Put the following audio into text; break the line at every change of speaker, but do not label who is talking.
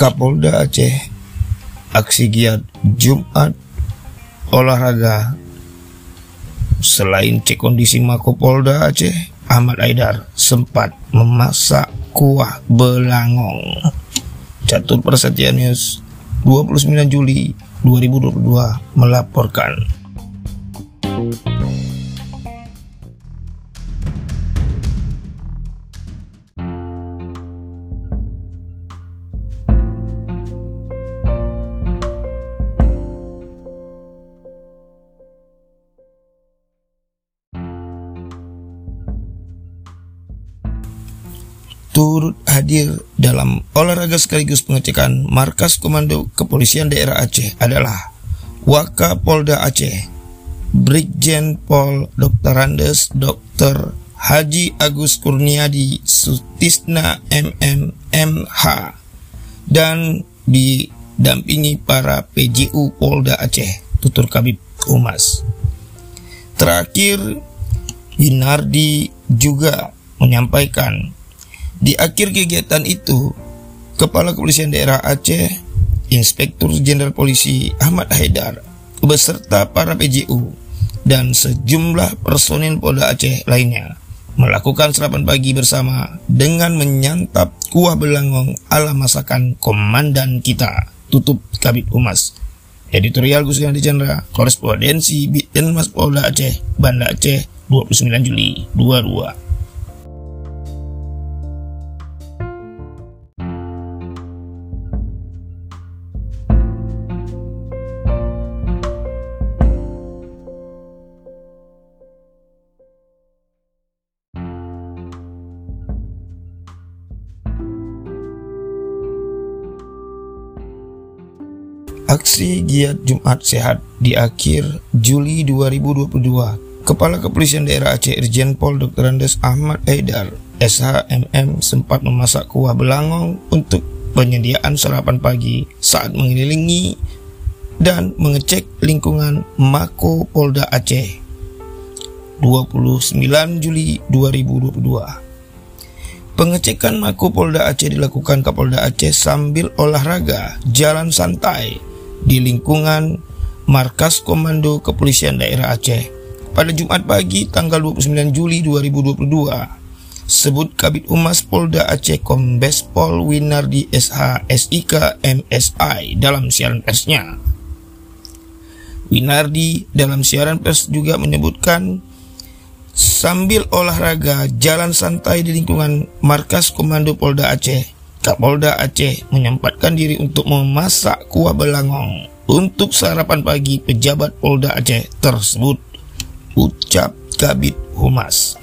Kapolda Aceh aksi giat Jumat olahraga. Selain cek kondisi Mako Polda Aceh Ahmad Aidar sempat memasak kuah belangong. Catur Persetia News 29 Juli 2022 melaporkan turut hadir dalam olahraga sekaligus pengecekan markas komando kepolisian daerah Aceh adalah Waka Polda Aceh, Brigjen Pol Dr. Andes Dr. Haji Agus Kurniadi Sutisna MMMH dan didampingi para PJU Polda Aceh, Tutur Kabib Umas. Terakhir, Winardi juga menyampaikan di akhir kegiatan itu, Kepala Kepolisian Daerah Aceh, Inspektur Jenderal Polisi Ahmad Haidar, beserta para PJU dan sejumlah personil Polda Aceh lainnya melakukan sarapan pagi bersama dengan menyantap kuah belangong ala masakan komandan kita, tutup Kabit Humas. Editorial Gus Gandhi Chandra, Korespondensi Mas Polda Aceh, Banda Aceh, 29 Juli 22. Aksi giat Jumat Sehat di akhir Juli 2022, Kepala Kepolisian Daerah Aceh Irjen Pol Dr. Andes Ahmad Haidar SHMM sempat memasak kuah belangong untuk penyediaan sarapan pagi saat mengelilingi dan mengecek lingkungan Mako Polda Aceh 29 Juli 2022. Pengecekan Mako Polda Aceh dilakukan Kapolda Aceh sambil olahraga jalan santai di lingkungan Markas Komando Kepolisian Daerah Aceh pada Jumat pagi tanggal 29 Juli 2022. Sebut Kabit Umas Polda Aceh Kombes Pol Winardi SH SIK MSI dalam siaran persnya. Winardi dalam siaran pers juga menyebutkan sambil olahraga jalan santai di lingkungan markas Komando Polda Aceh Kapolda Aceh menyempatkan diri untuk memasak kuah belangong untuk sarapan pagi pejabat Polda Aceh tersebut. Ucap Kabit Humas.